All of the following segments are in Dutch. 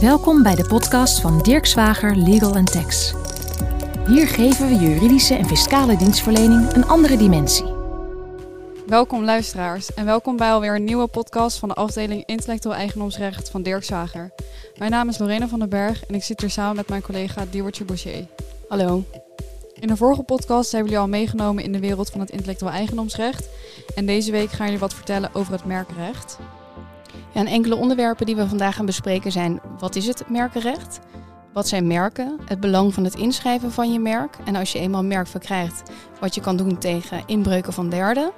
Welkom bij de podcast van Dirk Zwager Legal Tax. Hier geven we juridische en fiscale dienstverlening een andere dimensie. Welkom luisteraars en welkom bij alweer een nieuwe podcast van de afdeling Intellectueel Eigendomsrecht van Dirk Zwager. Mijn naam is Lorena van den Berg en ik zit hier samen met mijn collega Diewertje Boucher. Hallo. In de vorige podcast hebben jullie al meegenomen in de wereld van het intellectueel eigendomsrecht. En deze week gaan jullie wat vertellen over het merkenrecht. Ja, en enkele onderwerpen die we vandaag gaan bespreken zijn: wat is het merkenrecht? Wat zijn merken? Het belang van het inschrijven van je merk. En als je eenmaal een merk verkrijgt, wat je kan doen tegen inbreuken van derden.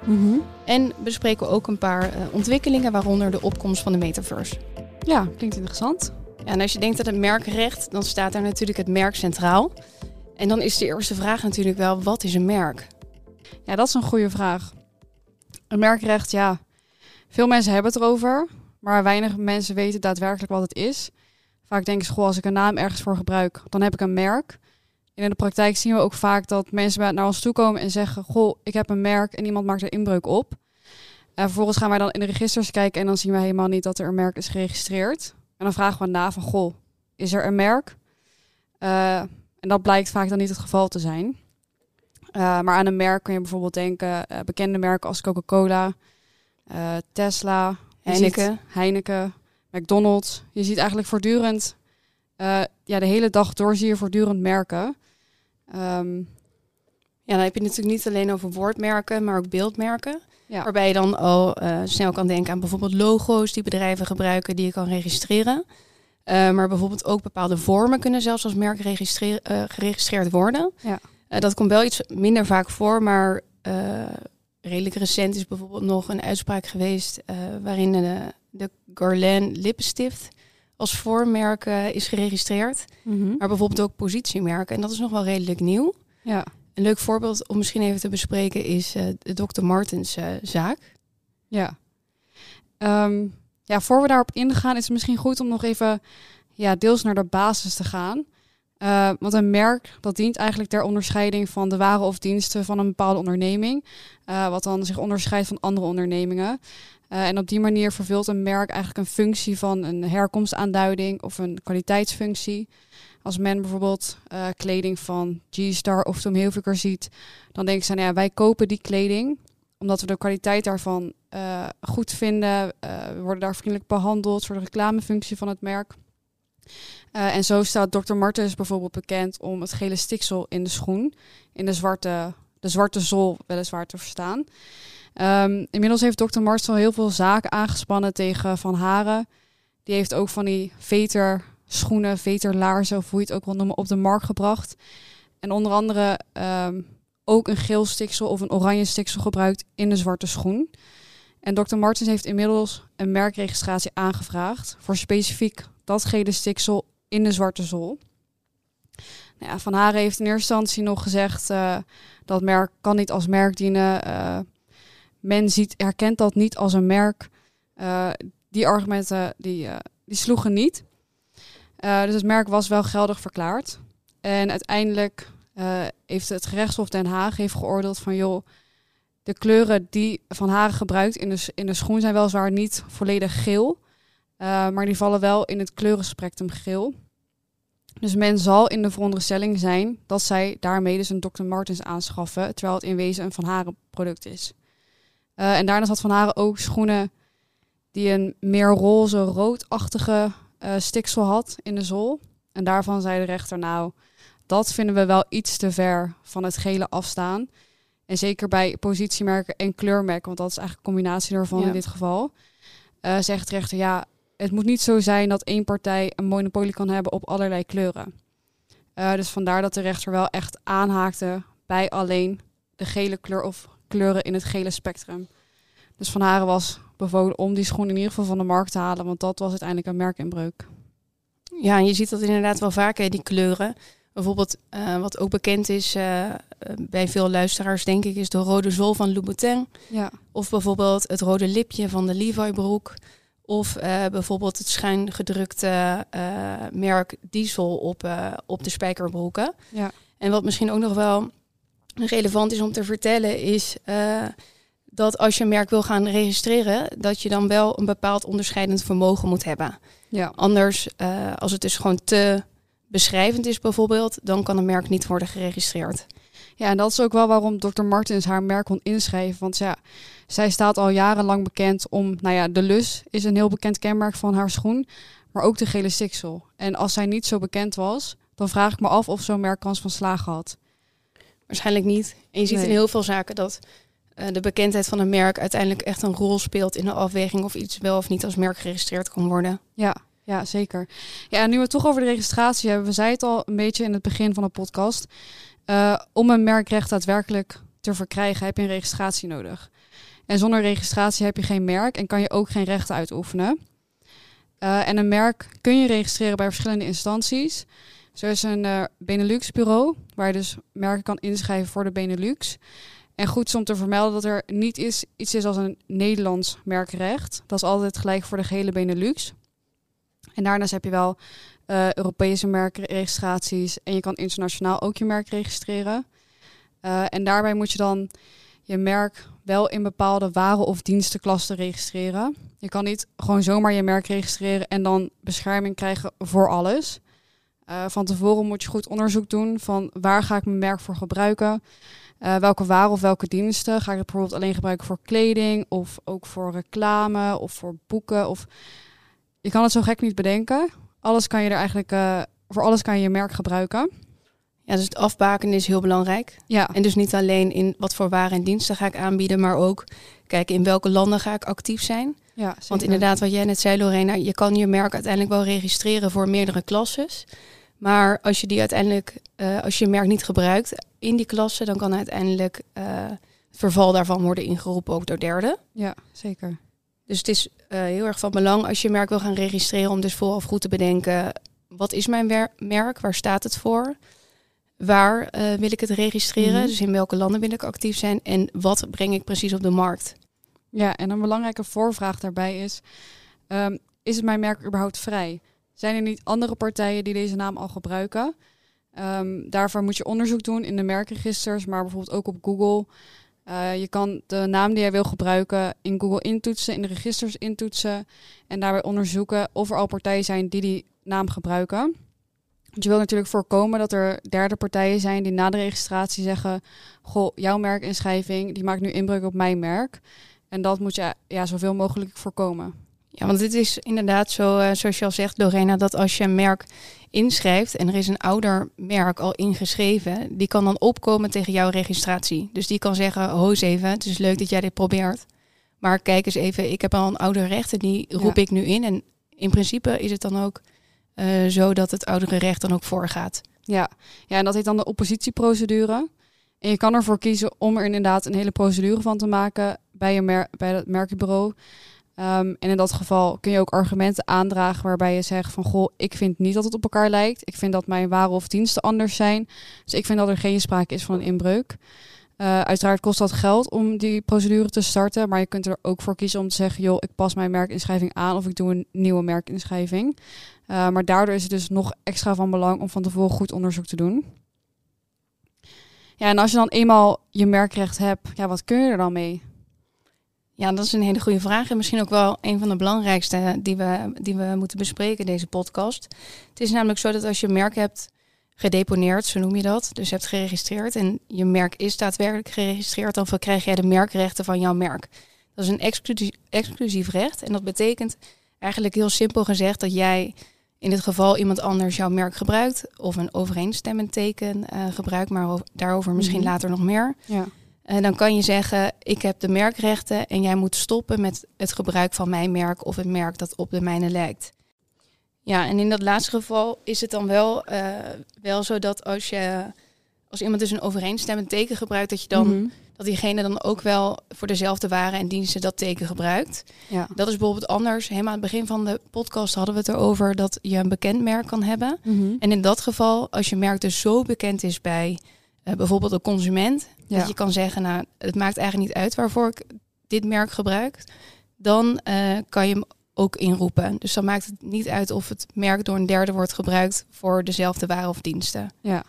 En bespreken we ook een paar uh, ontwikkelingen, waaronder de opkomst van de metaverse. Ja, klinkt interessant. Ja, en als je denkt aan het merkenrecht, dan staat daar natuurlijk het merk centraal. En dan is de eerste vraag natuurlijk wel, wat is een merk? Ja, dat is een goede vraag. Een merkrecht, ja, veel mensen hebben het erover, maar weinig mensen weten daadwerkelijk wat het is. Vaak denken ze, als ik een naam ergens voor gebruik, dan heb ik een merk. En in de praktijk zien we ook vaak dat mensen naar ons toe komen en zeggen, goh, ik heb een merk en iemand maakt er inbreuk op. En vervolgens gaan wij dan in de registers kijken en dan zien we helemaal niet dat er een merk is geregistreerd. En dan vragen we na van, goh, is er een merk? Uh, en dat blijkt vaak dan niet het geval te zijn. Uh, maar aan een merk kun je bijvoorbeeld denken, uh, bekende merken als Coca-Cola, Tesla, Heineken. Heineken, McDonald's. Je ziet eigenlijk voortdurend, ja, de hele dag door zie je voortdurend merken. Um, ja, dan heb je natuurlijk niet alleen over woordmerken, maar ook beeldmerken. Ja. Waarbij je dan al snel kan denken aan bijvoorbeeld logo's die bedrijven gebruiken die je kan registreren. Uh, maar bijvoorbeeld ook bepaalde vormen kunnen zelfs als merk geregistreerd worden. Ja. Dat komt wel iets minder vaak voor, maar redelijk recent is bijvoorbeeld nog een uitspraak geweest waarin de, de Guerlain lippenstift als voormerk is geregistreerd. Mm -hmm. Maar bijvoorbeeld ook positiemerken. En dat is nog wel redelijk nieuw. Ja. Een leuk voorbeeld om misschien even te bespreken is de Dr. Martens zaak. Ja. Um, ja, voor we daarop ingaan, is het misschien goed om nog even ja, deels naar de basis te gaan. Uh, want een merk dat dient eigenlijk ter onderscheiding van de waren of diensten van een bepaalde onderneming. Uh, wat dan zich onderscheidt van andere ondernemingen. Uh, en op die manier vervult een merk eigenlijk een functie van een herkomstaanduiding of een kwaliteitsfunctie. Als men bijvoorbeeld kleding van G-Star of Tom Hilfiger ziet, dan denken ze, nou ja, wij kopen die kleding omdat we de kwaliteit daarvan goed vinden. We worden daar vriendelijk behandeld voor de reclamefunctie van het merk. Uh, en zo staat Dr. Martens bijvoorbeeld bekend om het gele stiksel in de schoen, in de zwarte, de zwarte zool weliswaar te verstaan. Um, inmiddels heeft Dr. Martens al heel veel zaken aangespannen tegen Van Haren. Die heeft ook van die veter schoenen, veterlaarzen, of hoe je het ook wil noemen, op de markt gebracht. En onder andere um, ook een geel stiksel of een oranje stiksel gebruikt in de zwarte schoen. En Dr. Martens heeft inmiddels een merkregistratie aangevraagd voor specifiek dat gele stiksel in de zwarte zool. Nou ja, van Haren heeft in eerste instantie nog gezegd uh, dat merk kan niet als merk dienen. Uh, men ziet, herkent dat niet als een merk. Uh, die argumenten die, die sloegen niet. dus het merk was wel geldig verklaard. En uiteindelijk heeft het gerechtshof Den Haag heeft geoordeeld van joh, de kleuren die Van Haren gebruikt in de, in de schoen zijn weliswaar niet volledig geel, uh, maar die vallen wel in het kleurenspectrum geel. Dus men zal in de veronderstelling zijn dat zij daarmee dus een Dr. Martens aanschaffen, terwijl het in wezen een Van Haren product is. Uh, en daarnaast had Van Haren ook schoenen die een meer roze, roodachtige uh, stiksel had in de zool. En daarvan zei de rechter nou, dat vinden we wel iets te ver van het gele afstaan. En zeker bij positiemerken en kleurmerken, want dat is eigenlijk een combinatie daarvan ja. in dit geval. Uh, zegt de rechter, ja, het moet niet zo zijn dat één partij een monopolie kan hebben op allerlei kleuren. Uh, dus vandaar dat de rechter wel echt aanhaakte bij alleen de gele kleur of kleuren in het gele spectrum. Dus Van Haren was bevolen om die schoen in ieder geval van de markt te halen, want dat was uiteindelijk een merkinbreuk. Ja, en je ziet dat inderdaad wel vaker, die kleuren. Bijvoorbeeld, uh, wat ook bekend is uh, bij veel luisteraars, denk ik, is de rode zool van Louboutin. Ja. Of bijvoorbeeld het rode lipje van de Levi-broek. Of uh, bijvoorbeeld het schuin gedrukte merk Diesel op, op de spijkerbroeken. Ja. En wat misschien ook nog wel relevant is om te vertellen, is dat als je een merk wil gaan registreren, dat je dan wel een bepaald onderscheidend vermogen moet hebben. Ja. Anders, als het dus gewoon te beschrijvend is bijvoorbeeld, dan kan een merk niet worden geregistreerd. Ja, en dat is ook wel waarom Dr. Martens haar merk kon inschrijven. Want ja, zij staat al jarenlang bekend om, nou ja, de Lus is een heel bekend kenmerk van haar schoen, maar ook de gele stiksel. En als zij niet zo bekend was, dan vraag ik me af of zo'n merk kans van slagen had. Waarschijnlijk niet. En je ziet in heel veel zaken dat uh, de bekendheid van een merk uiteindelijk echt een rol speelt in de afweging of iets wel of niet als merk geregistreerd kan worden. Ja, ja, zeker. Ja, en nu we het toch over de registratie hebben, we zeiden het al een beetje in het begin van de podcast. Uh, om een merkrecht daadwerkelijk te verkrijgen, heb je een registratie nodig. En zonder registratie heb je geen merk en kan je ook geen rechten uitoefenen. Uh, en een merk kun je registreren bij verschillende instanties. Zo is een uh, Benelux-bureau, waar je dus merken kan inschrijven voor de Benelux. En goed om te vermelden dat er niet is, iets is als een Nederlands merkrecht. Dat is altijd gelijk voor de gehele Benelux. En daarnaast heb je wel uh, Europese merkregistraties en je kan internationaal ook je merk registreren. Uh, en daarbij moet je dan je merk wel in bepaalde waren- of dienstenklassen registreren. Je kan niet gewoon zomaar je merk registreren en dan bescherming krijgen voor alles. Uh, van tevoren moet je goed onderzoek doen van waar ga ik mijn merk voor gebruiken. Welke waren of welke diensten? Ga ik het bijvoorbeeld alleen gebruiken voor kleding of ook voor reclame of voor boeken? Of... Je kan het zo gek niet bedenken. Alles kan je er eigenlijk, uh, voor alles kan je je merk gebruiken. Ja, dus het afbaken is heel belangrijk. Ja. En dus niet alleen in wat voor waren en diensten ga ik aanbieden, maar ook kijken in welke landen ga ik actief zijn. Ja, zeker. Want inderdaad, wat jij net zei, Lorena, je kan je merk uiteindelijk wel registreren voor meerdere klasses. Maar als je die uiteindelijk, uh, als je je merk niet gebruikt in die klasse, dan kan uiteindelijk uh, het verval daarvan worden ingeroepen ook door derden. Ja, zeker. Dus het is uh, heel erg van belang als je merk wil gaan registreren om dus vooraf goed te bedenken, wat is mijn merk, waar staat het voor? Waar wil ik het registreren? Mm Dus in welke landen wil ik actief zijn? En wat breng ik precies op de markt? Ja, en een belangrijke voorvraag daarbij is, um, is het mijn merk überhaupt vrij? Zijn er niet andere partijen die deze naam al gebruiken? Um, daarvoor moet je onderzoek doen in de merkregisters, maar bijvoorbeeld ook op Google. Uh, je kan de naam die jij wil gebruiken in Google intoetsen, in de registers intoetsen en daarbij onderzoeken of er al partijen zijn die die naam gebruiken. Want je wil natuurlijk voorkomen dat er derde partijen zijn die na de registratie zeggen: Goh, jouw merkinschrijving die maakt nu inbreuk op mijn merk. En dat moet je ja, zoveel mogelijk voorkomen. Ja, want het is inderdaad zo, uh, zoals je al zegt, Lorena, dat als je een merk inschrijft en er is een ouder merk al ingeschreven, die kan dan opkomen tegen jouw registratie. Dus die kan zeggen, ho eens even, het is leuk dat jij dit probeert. Maar kijk eens even, ik heb al een ouder recht en die roep ik nu in. En in principe is het dan ook uh, zo dat het oudere recht dan ook voorgaat. Ja. ja, en dat heet dan de oppositieprocedure. En je kan ervoor kiezen om er inderdaad een hele procedure van te maken bij, je mer bij het merkenbureau. Um, en in dat geval kun je ook argumenten aandragen waarbij je zegt van goh, ik vind niet dat het op elkaar lijkt. Ik vind dat mijn waren of diensten anders zijn. Dus ik vind dat er geen sprake is van een inbreuk. Uh, uiteraard kost dat geld om die procedure te starten, maar je kunt er ook voor kiezen om te zeggen, joh, ik pas mijn merkinschrijving aan of ik doe een nieuwe merkinschrijving. Uh, maar daardoor is het dus nog extra van belang om van tevoren goed onderzoek te doen. Ja, en als je dan eenmaal je merkrecht hebt, ja, wat kun je er dan mee? Ja, dat is een hele goede vraag. En misschien ook wel een van de belangrijkste die we, die we moeten bespreken in deze podcast. Het is namelijk zo dat als je merk hebt gedeponeerd, zo noem je dat, dus hebt geregistreerd en je merk is daadwerkelijk geregistreerd, dan verkrijg jij de merkrechten van jouw merk. Dat is een exclusief, exclusief recht en dat betekent eigenlijk heel simpel gezegd dat jij in dit geval iemand anders jouw merk gebruikt of een overeenstemmend teken uh, gebruikt, maar daarover misschien mhm. later nog meer. Ja. En dan kan je zeggen, ik heb de merkrechten en jij moet stoppen met het gebruik van mijn merk of het merk dat op de mijne lijkt. Ja, en in dat laatste geval is het dan wel, uh, wel zo dat als je als iemand dus een overeenstemmend teken gebruikt, dat je dan mhm. dat diegene dan ook wel voor dezelfde waren en diensten dat teken gebruikt. Ja. Dat is bijvoorbeeld anders. Helemaal aan het begin van de podcast hadden we het erover dat je een bekend merk kan hebben. Mhm. En in dat geval, als je merk dus zo bekend is bij uh, bijvoorbeeld een consument, dat je kan zeggen, nou, het maakt eigenlijk niet uit waarvoor ik dit merk gebruik, dan uh, kan je hem ook inroepen. Dus dan maakt het niet uit of het merk door een derde wordt gebruikt voor dezelfde waren of diensten. Ja,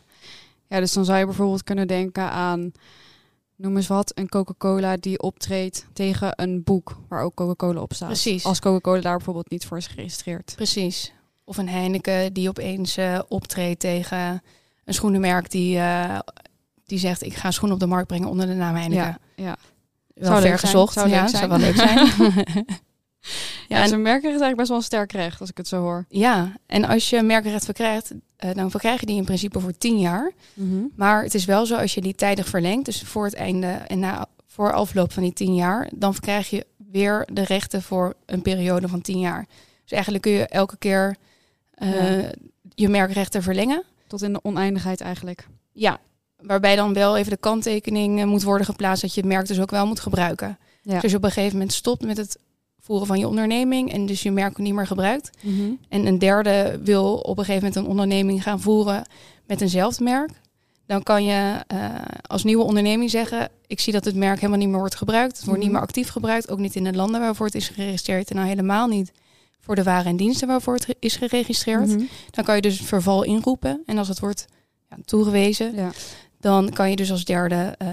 ja dus dan zou je bijvoorbeeld kunnen denken aan noem eens wat, een Coca-Cola die optreedt tegen een boek waar ook Coca-Cola op staat. Precies. Als Coca-Cola daar bijvoorbeeld niet voor is geregistreerd. Precies. Of een Heineken die opeens uh, optreedt tegen een schoenenmerk die, uh, die zegt ik ga schoenen op de markt brengen onder de naam Heineken. Ja, ja. Wel zou ver gezocht. Zou ja, zijn. zou wel leuk zijn. ja, en zijn merken is eigenlijk best wel een sterk recht als ik het zo hoor. Ja, en als je merkenrecht verkrijgt, uh, dan verkrijg je die in principe voor tien jaar. -hmm. Maar het is wel zo als je die tijdig verlengt, dus voor het einde en na voor afloop van die tien jaar, dan verkrijg je weer de rechten voor een periode van tien jaar. Dus eigenlijk kun je elke keer uh, ja. je merkrechten verlengen. Tot in de oneindigheid eigenlijk. Ja, waarbij dan wel even de kanttekening uh, moet worden geplaatst dat je het merk dus ook wel moet gebruiken. Ja. Dus als je op een gegeven moment stopt met het voeren van je onderneming en dus je merk niet meer gebruikt. Mm -hmm. En een derde wil op een gegeven moment een onderneming gaan voeren met eenzelfde merk. Dan kan je uh, als nieuwe onderneming zeggen, ik zie dat het merk helemaal niet meer wordt gebruikt. Het wordt Mhm. niet meer actief gebruikt, ook niet in de landen waarvoor het is geregistreerd. En nou helemaal niet voor de waren en diensten waarvoor het is geregistreerd. Mhm. Dan kan je dus verval inroepen. En als het wordt ja, toegewezen, Ja. dan kan je dus als derde uh,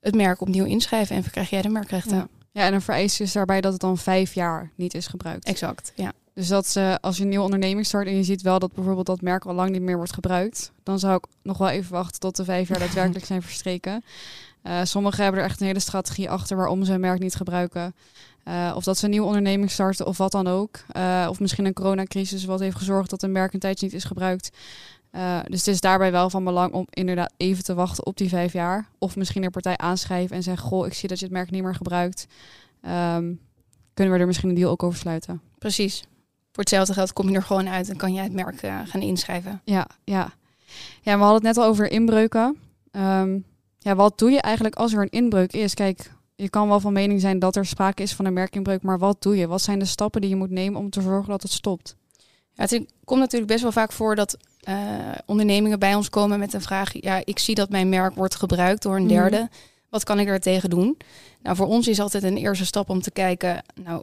het merk opnieuw inschrijven en verkrijg jij de merkrechten. Ja. ja, en een vereiste is daarbij dat het dan vijf jaar niet is gebruikt. Exact, ja. Dus dat uh, als je een nieuwe onderneming start en je ziet wel dat bijvoorbeeld dat merk al lang niet meer wordt gebruikt, dan zou ik nog wel even wachten tot de vijf jaar daadwerkelijk zijn verstreken. Uh, sommigen hebben er echt een hele strategie achter waarom ze een merk niet gebruiken. Uh, of dat ze een nieuwe onderneming starten of wat dan ook. Uh, of misschien een coronacrisis wat heeft gezorgd dat een merk een tijdje niet is gebruikt. Uh, dus het is daarbij wel van belang om inderdaad even te wachten op die vijf jaar. Of misschien een partij aanschrijven en zeggen, goh, ik zie dat je het merk niet meer gebruikt. Um, kunnen we er misschien een deal ook over sluiten. Precies. Voor hetzelfde geld kom je er gewoon uit en kan jij het merk gaan inschrijven. Ja, ja. Ja, we hadden het net al over inbreuken. Um, ja, wat doe je eigenlijk als er een inbreuk is? Kijk, je kan wel van mening zijn dat er sprake is van een merkinbreuk, maar wat doe je? Wat zijn de stappen die je moet nemen om te zorgen dat het stopt? Ja, het komt natuurlijk best wel vaak voor dat uh, ondernemingen bij ons komen met een vraag: ja, ik zie dat mijn merk wordt gebruikt door een derde. Mm. Wat kan ik er tegen doen? Nou, voor ons is altijd een eerste stap om te kijken, nou,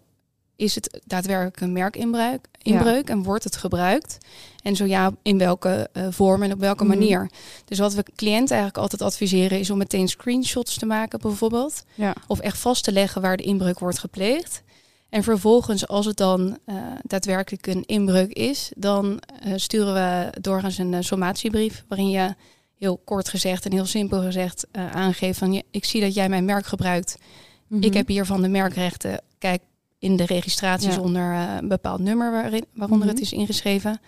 is het daadwerkelijk een merkinbreuk inbreuk, ja. en wordt het gebruikt? En zo ja, in welke uh, vorm en op welke Mhm. manier? Dus wat we cliënten eigenlijk altijd adviseren is om meteen screenshots te maken bijvoorbeeld. Ja. Of echt vast te leggen waar de inbreuk wordt gepleegd. En vervolgens, als het dan uh, daadwerkelijk een inbreuk is, dan uh, sturen we doorgaans een sommatiebrief waarin je heel kort gezegd en heel simpel gezegd aangeeft van ik zie dat jij mijn merk gebruikt. Mhm. Mm -hmm. Ik heb hiervan de merkrechten. Kijk in de registraties Ja. onder uh, een bepaald nummer waarin, waaronder Mhm. het is ingeschreven.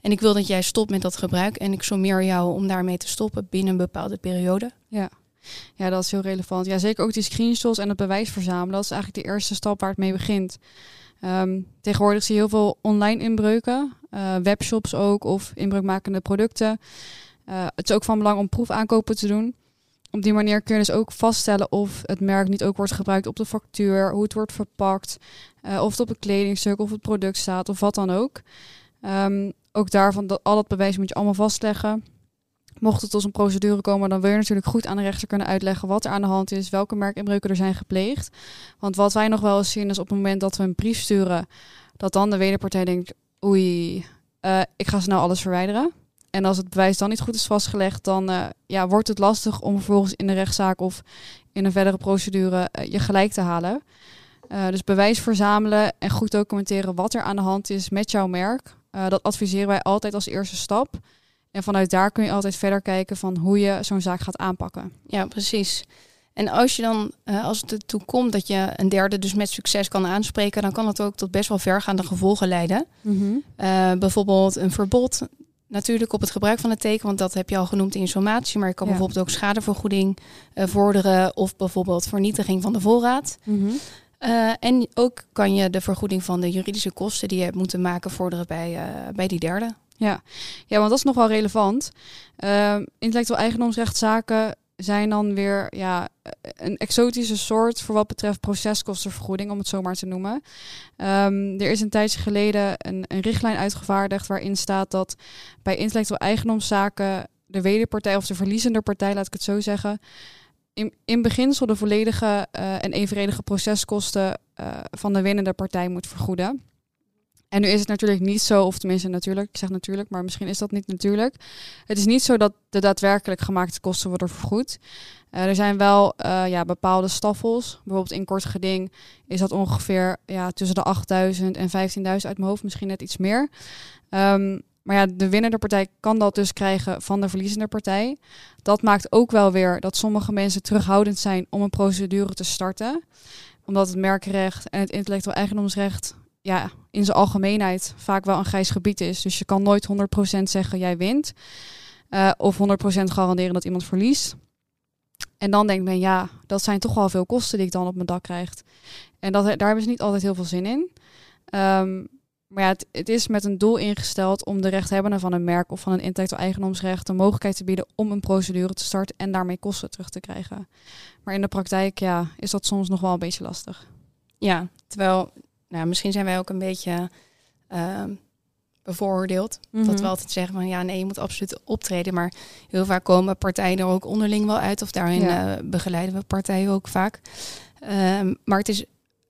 En ik wil dat jij stopt met dat gebruik en ik sommeer jou om daarmee te stoppen binnen een bepaalde periode. Ja. ja, dat is heel relevant. Ja, zeker ook die screenshots en het bewijs verzamelen. Dat is eigenlijk de eerste stap waar het mee begint. Um, tegenwoordig zie je heel veel online inbreuken, uh, webshops ook of inbreukmakende producten. Uh, het is ook van belang om proefaankopen te doen. Op die manier kun je dus ook vaststellen of het merk niet ook wordt gebruikt op de factuur, hoe het wordt verpakt, uh, of het op een kledingstuk of het product staat of wat dan ook. Um, ook daarvan, dat, al dat bewijs moet je allemaal vastleggen. Mocht het tot een procedure komen, dan wil je natuurlijk goed aan de rechter kunnen uitleggen wat er aan de hand is, welke merkinbreuken er zijn gepleegd. Want wat wij nog wel eens zien is op het moment dat we een brief sturen, dat dan de wederpartij denkt, oei, uh, ik ga snel alles verwijderen. En als het bewijs dan niet goed is vastgelegd, dan uh, ja, wordt het lastig om vervolgens in de rechtszaak of in een verdere procedure uh, je gelijk te halen. Uh, dus bewijs verzamelen en goed documenteren wat er aan de hand is met jouw merk. Dat adviseren wij altijd als eerste stap. En vanuit daar kun je altijd verder kijken van hoe je zo'n zaak gaat aanpakken. Ja, precies. En als je dan, als het ertoe komt dat je een derde dus met succes kan aanspreken, dan kan het ook tot best wel vergaande gevolgen leiden. Mm -hmm. uh, bijvoorbeeld een verbod natuurlijk op het gebruik van het teken, want dat heb je al genoemd in je sommatie. Maar je kan Ja. bijvoorbeeld ook schadevergoeding uh, vorderen of bijvoorbeeld vernietiging van de voorraad. Mm -hmm. Uh, en ook kan je de vergoeding van de juridische kosten die je hebt moeten maken vorderen bij, uh, bij die derde. Ja. ja, want dat is nog wel relevant. Uh, intellectueel eigendomsrechtszaken zijn dan weer ja, een exotische soort voor wat betreft proceskostenvergoeding, om het zo maar te noemen. Um, er is een tijdje geleden een, een richtlijn uitgevaardigd waarin staat dat bij intellectueel eigendomszaken de wederpartij of de verliezende partij, laat ik het zo zeggen, in, in beginsel de volledige uh, en evenredige proceskosten uh, van de winnende partij moet vergoeden. En nu is het natuurlijk niet zo, of tenminste natuurlijk, ik zeg natuurlijk, maar misschien is dat niet natuurlijk. Het is niet zo dat de daadwerkelijk gemaakte kosten worden vergoed. Uh, er zijn wel uh, ja, bepaalde staffels. Bijvoorbeeld in kort geding is dat ongeveer ja, tussen de 8000 en 15.000 uit mijn hoofd, misschien net iets meer. Um, maar ja, de winnende partij kan dat dus krijgen van de verliezende partij. Dat maakt ook wel weer dat sommige mensen terughoudend zijn om een procedure te starten. Omdat het merkrecht en het intellectueel eigendomsrecht ja, in zijn algemeenheid vaak wel een grijs gebied is. Dus je kan nooit 100% zeggen jij wint. Uh, of 100% garanderen dat iemand verliest. En dan denkt men, ja, dat zijn toch wel veel kosten die ik dan op mijn dak krijg. En dat, daar hebben ze niet altijd heel veel zin in. Um, maar ja, het, het, is met een doel ingesteld om de rechthebbenden van een merk of van een intellectueel eigendomsrecht de mogelijkheid te bieden om een procedure te starten en daarmee kosten terug te krijgen. Maar in de praktijk ja, is dat soms nog wel een beetje lastig. Ja, terwijl nou, misschien zijn wij ook een beetje uh, bevooroordeeld. Dat we mhm. altijd zeggen van ja, nee, je moet absoluut optreden. Maar heel vaak komen partijen er ook onderling wel uit. Of daarin uh, begeleiden we partijen ook vaak. Um, maar het is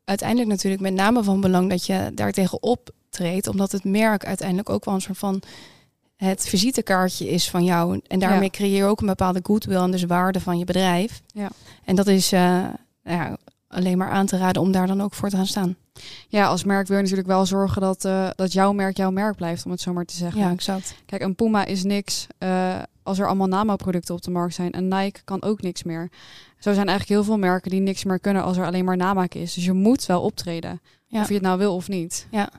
uiteindelijk natuurlijk met name van belang dat je daar tegenop treedt. Omdat het merk uiteindelijk ook wel een soort van het visitekaartje is van jou. En daarmee creëer je ook een bepaalde goodwill en dus waarde van je bedrijf. Ja. En dat is uh, ja, alleen maar aan te raden om daar dan ook voor te gaan staan. Ja, als merk wil je natuurlijk wel zorgen dat, uh, dat jouw merk jouw merk blijft, om het zo maar te zeggen. Ja, exact. Kijk, een Puma is niks uh, als er allemaal Nama-producten op de markt zijn. En Nike kan ook niks meer. Zo zijn eigenlijk heel veel merken die niks meer kunnen als er alleen maar namaak is. Dus je moet wel optreden, ja. of je het nou wil of niet. Ja,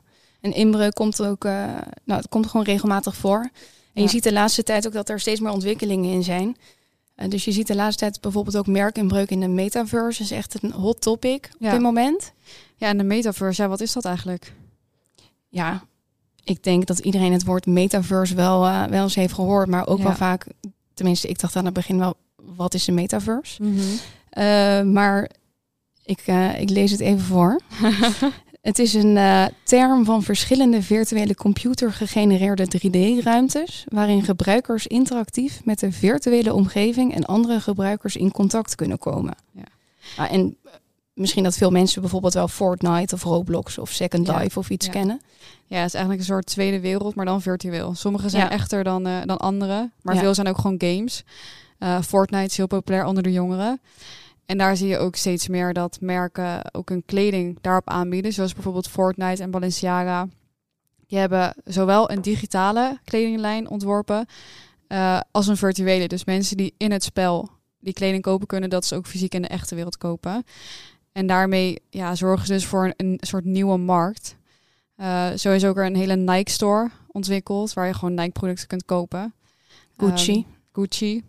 en inbreuk komt ook, uh, nou, het komt gewoon regelmatig voor. En je ziet de laatste tijd ook dat er steeds meer ontwikkelingen in zijn. Uh, dus je ziet de laatste tijd bijvoorbeeld ook merkinbreuk in de metaverse. Dat is echt een hot topic op dit moment. Ja, en de metaverse, ja, wat is dat eigenlijk? Ja, ik denk dat iedereen het woord metaverse wel, uh, wel eens heeft gehoord. Maar ook wel vaak, tenminste, ik dacht aan het begin wel, wat is de metaverse? Mm -hmm. maar ik, ik lees het even voor. Het is een uh, term van verschillende virtuele computergegenereerde 3D-ruimtes, waarin gebruikers interactief met de virtuele omgeving en andere gebruikers in contact kunnen komen. Ja. Uh, en eh, misschien dat veel mensen bijvoorbeeld wel Fortnite of Roblox of Second Life of iets kennen. Ja, het is eigenlijk een soort tweede wereld, maar dan virtueel. Sommige zijn echter dan, uh, dan andere, maar veel zijn ook gewoon games. Uh, Fortnite is heel populair onder de jongeren. En daar zie je ook steeds meer dat merken ook hun kleding daarop aanbieden. Zoals bijvoorbeeld Fortnite en Balenciaga. Die hebben zowel een digitale kledinglijn ontworpen uh, als een virtuele. Dus mensen die in het spel die kleding kopen kunnen, dat ze ook fysiek in de echte wereld kopen. En daarmee ja, zorgen ze dus voor een, een soort nieuwe markt. Uh, zo is ook er een hele Nike store ontwikkeld, waar je gewoon Nike producten kunt kopen. Gucci. Um, Gucci.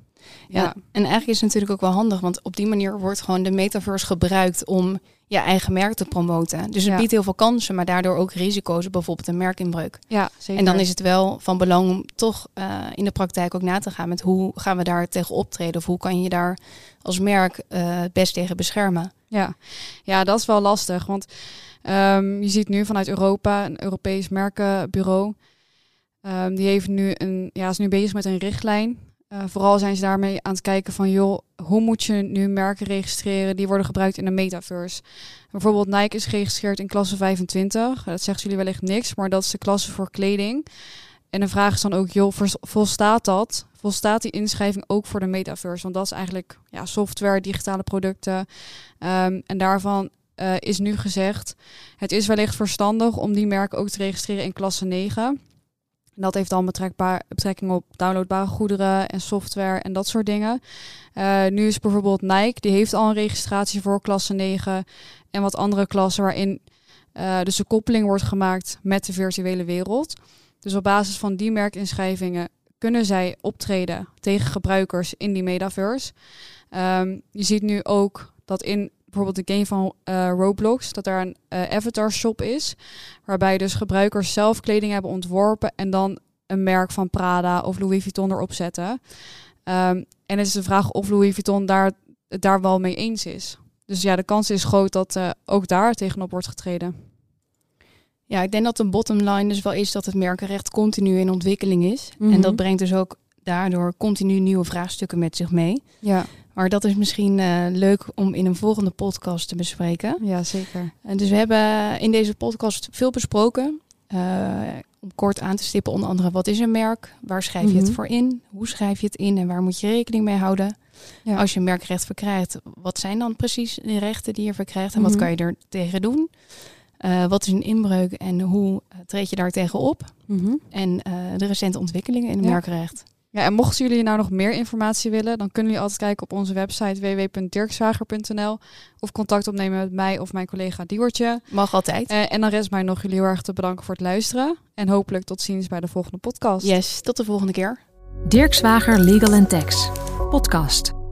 Ja. en eigenlijk is het natuurlijk ook wel handig, want op die manier wordt gewoon de metaverse gebruikt om je eigen merk te promoten. Dus het biedt heel veel kansen, maar daardoor ook risico's, bijvoorbeeld een merkinbreuk. Ja, zeker. En dan is het wel van belang om toch uh, in de praktijk ook na te gaan met hoe gaan we daar tegen optreden of hoe kan je daar als merk uh, het best tegen beschermen. Ja, ja dat is wel lastig, want um, je ziet nu vanuit Europa een Europees merkenbureau. Um, die heeft nu een, ja, is nu bezig met een richtlijn uh, vooral zijn ze daarmee aan het kijken van, joh, hoe moet je nu merken registreren die worden gebruikt in de metaverse? Bijvoorbeeld Nike is geregistreerd in klasse 25. Dat zegt jullie wellicht niks, maar dat is de klasse voor kleding. En de vraag is dan ook, joh, volstaat dat? Volstaat die inschrijving ook voor de metaverse? Want dat is eigenlijk ja, software, digitale producten. Um, en daarvan uh, is nu gezegd, het is wellicht verstandig om die merken ook te registreren in klasse 9 dat heeft dan betrekking op downloadbare goederen en software en dat soort dingen. Uh, nu is bijvoorbeeld Nike, die heeft al een registratie voor klasse 9 en wat andere klassen waarin uh, dus de koppeling wordt gemaakt met de virtuele wereld. Dus op basis van die merkinschrijvingen kunnen zij optreden tegen gebruikers in die metaverse. Um, je ziet nu ook dat in bijvoorbeeld de game van uh, Roblox, dat daar een uh, avatar shop is, waarbij dus gebruikers zelf kleding hebben ontworpen en dan een merk van Prada of Louis Vuitton erop zetten. Um, en het is de vraag of Louis Vuitton daar, daar wel mee eens is. Dus ja, de kans is groot dat uh, ook daar tegenop wordt getreden. Ja, ik denk dat de bottom line dus wel is dat het merkenrecht continu in ontwikkeling is. Mm -hmm. En dat brengt dus ook daardoor continu nieuwe vraagstukken met zich mee. Ja. Maar dat is misschien uh, leuk om in een volgende podcast te bespreken. Ja, zeker. En dus we hebben in deze podcast veel besproken. om kort aan te stippen, onder andere wat is een merk? Waar schrijf je het mhm. voor in? Hoe schrijf je het in en waar moet je rekening mee houden? Ja. Als je een merkrecht verkrijgt, wat zijn dan precies de rechten die je verkrijgt en wat mhm. kan je er tegen doen? Uh, wat is een inbreuk en hoe treed je daar tegen op? Mhm. En de recente ontwikkelingen in het merkrecht. Ja, en mochten jullie nou nog meer informatie willen, dan kunnen jullie altijd kijken op onze website www.dirkswager.nl of contact opnemen met mij of mijn collega Diewertje. Mag altijd. Uh, en dan rest mij nog jullie heel erg te bedanken voor het luisteren. En hopelijk tot ziens bij de volgende podcast. Yes, tot de volgende keer. Dirk Zwager Legal Tax, podcast.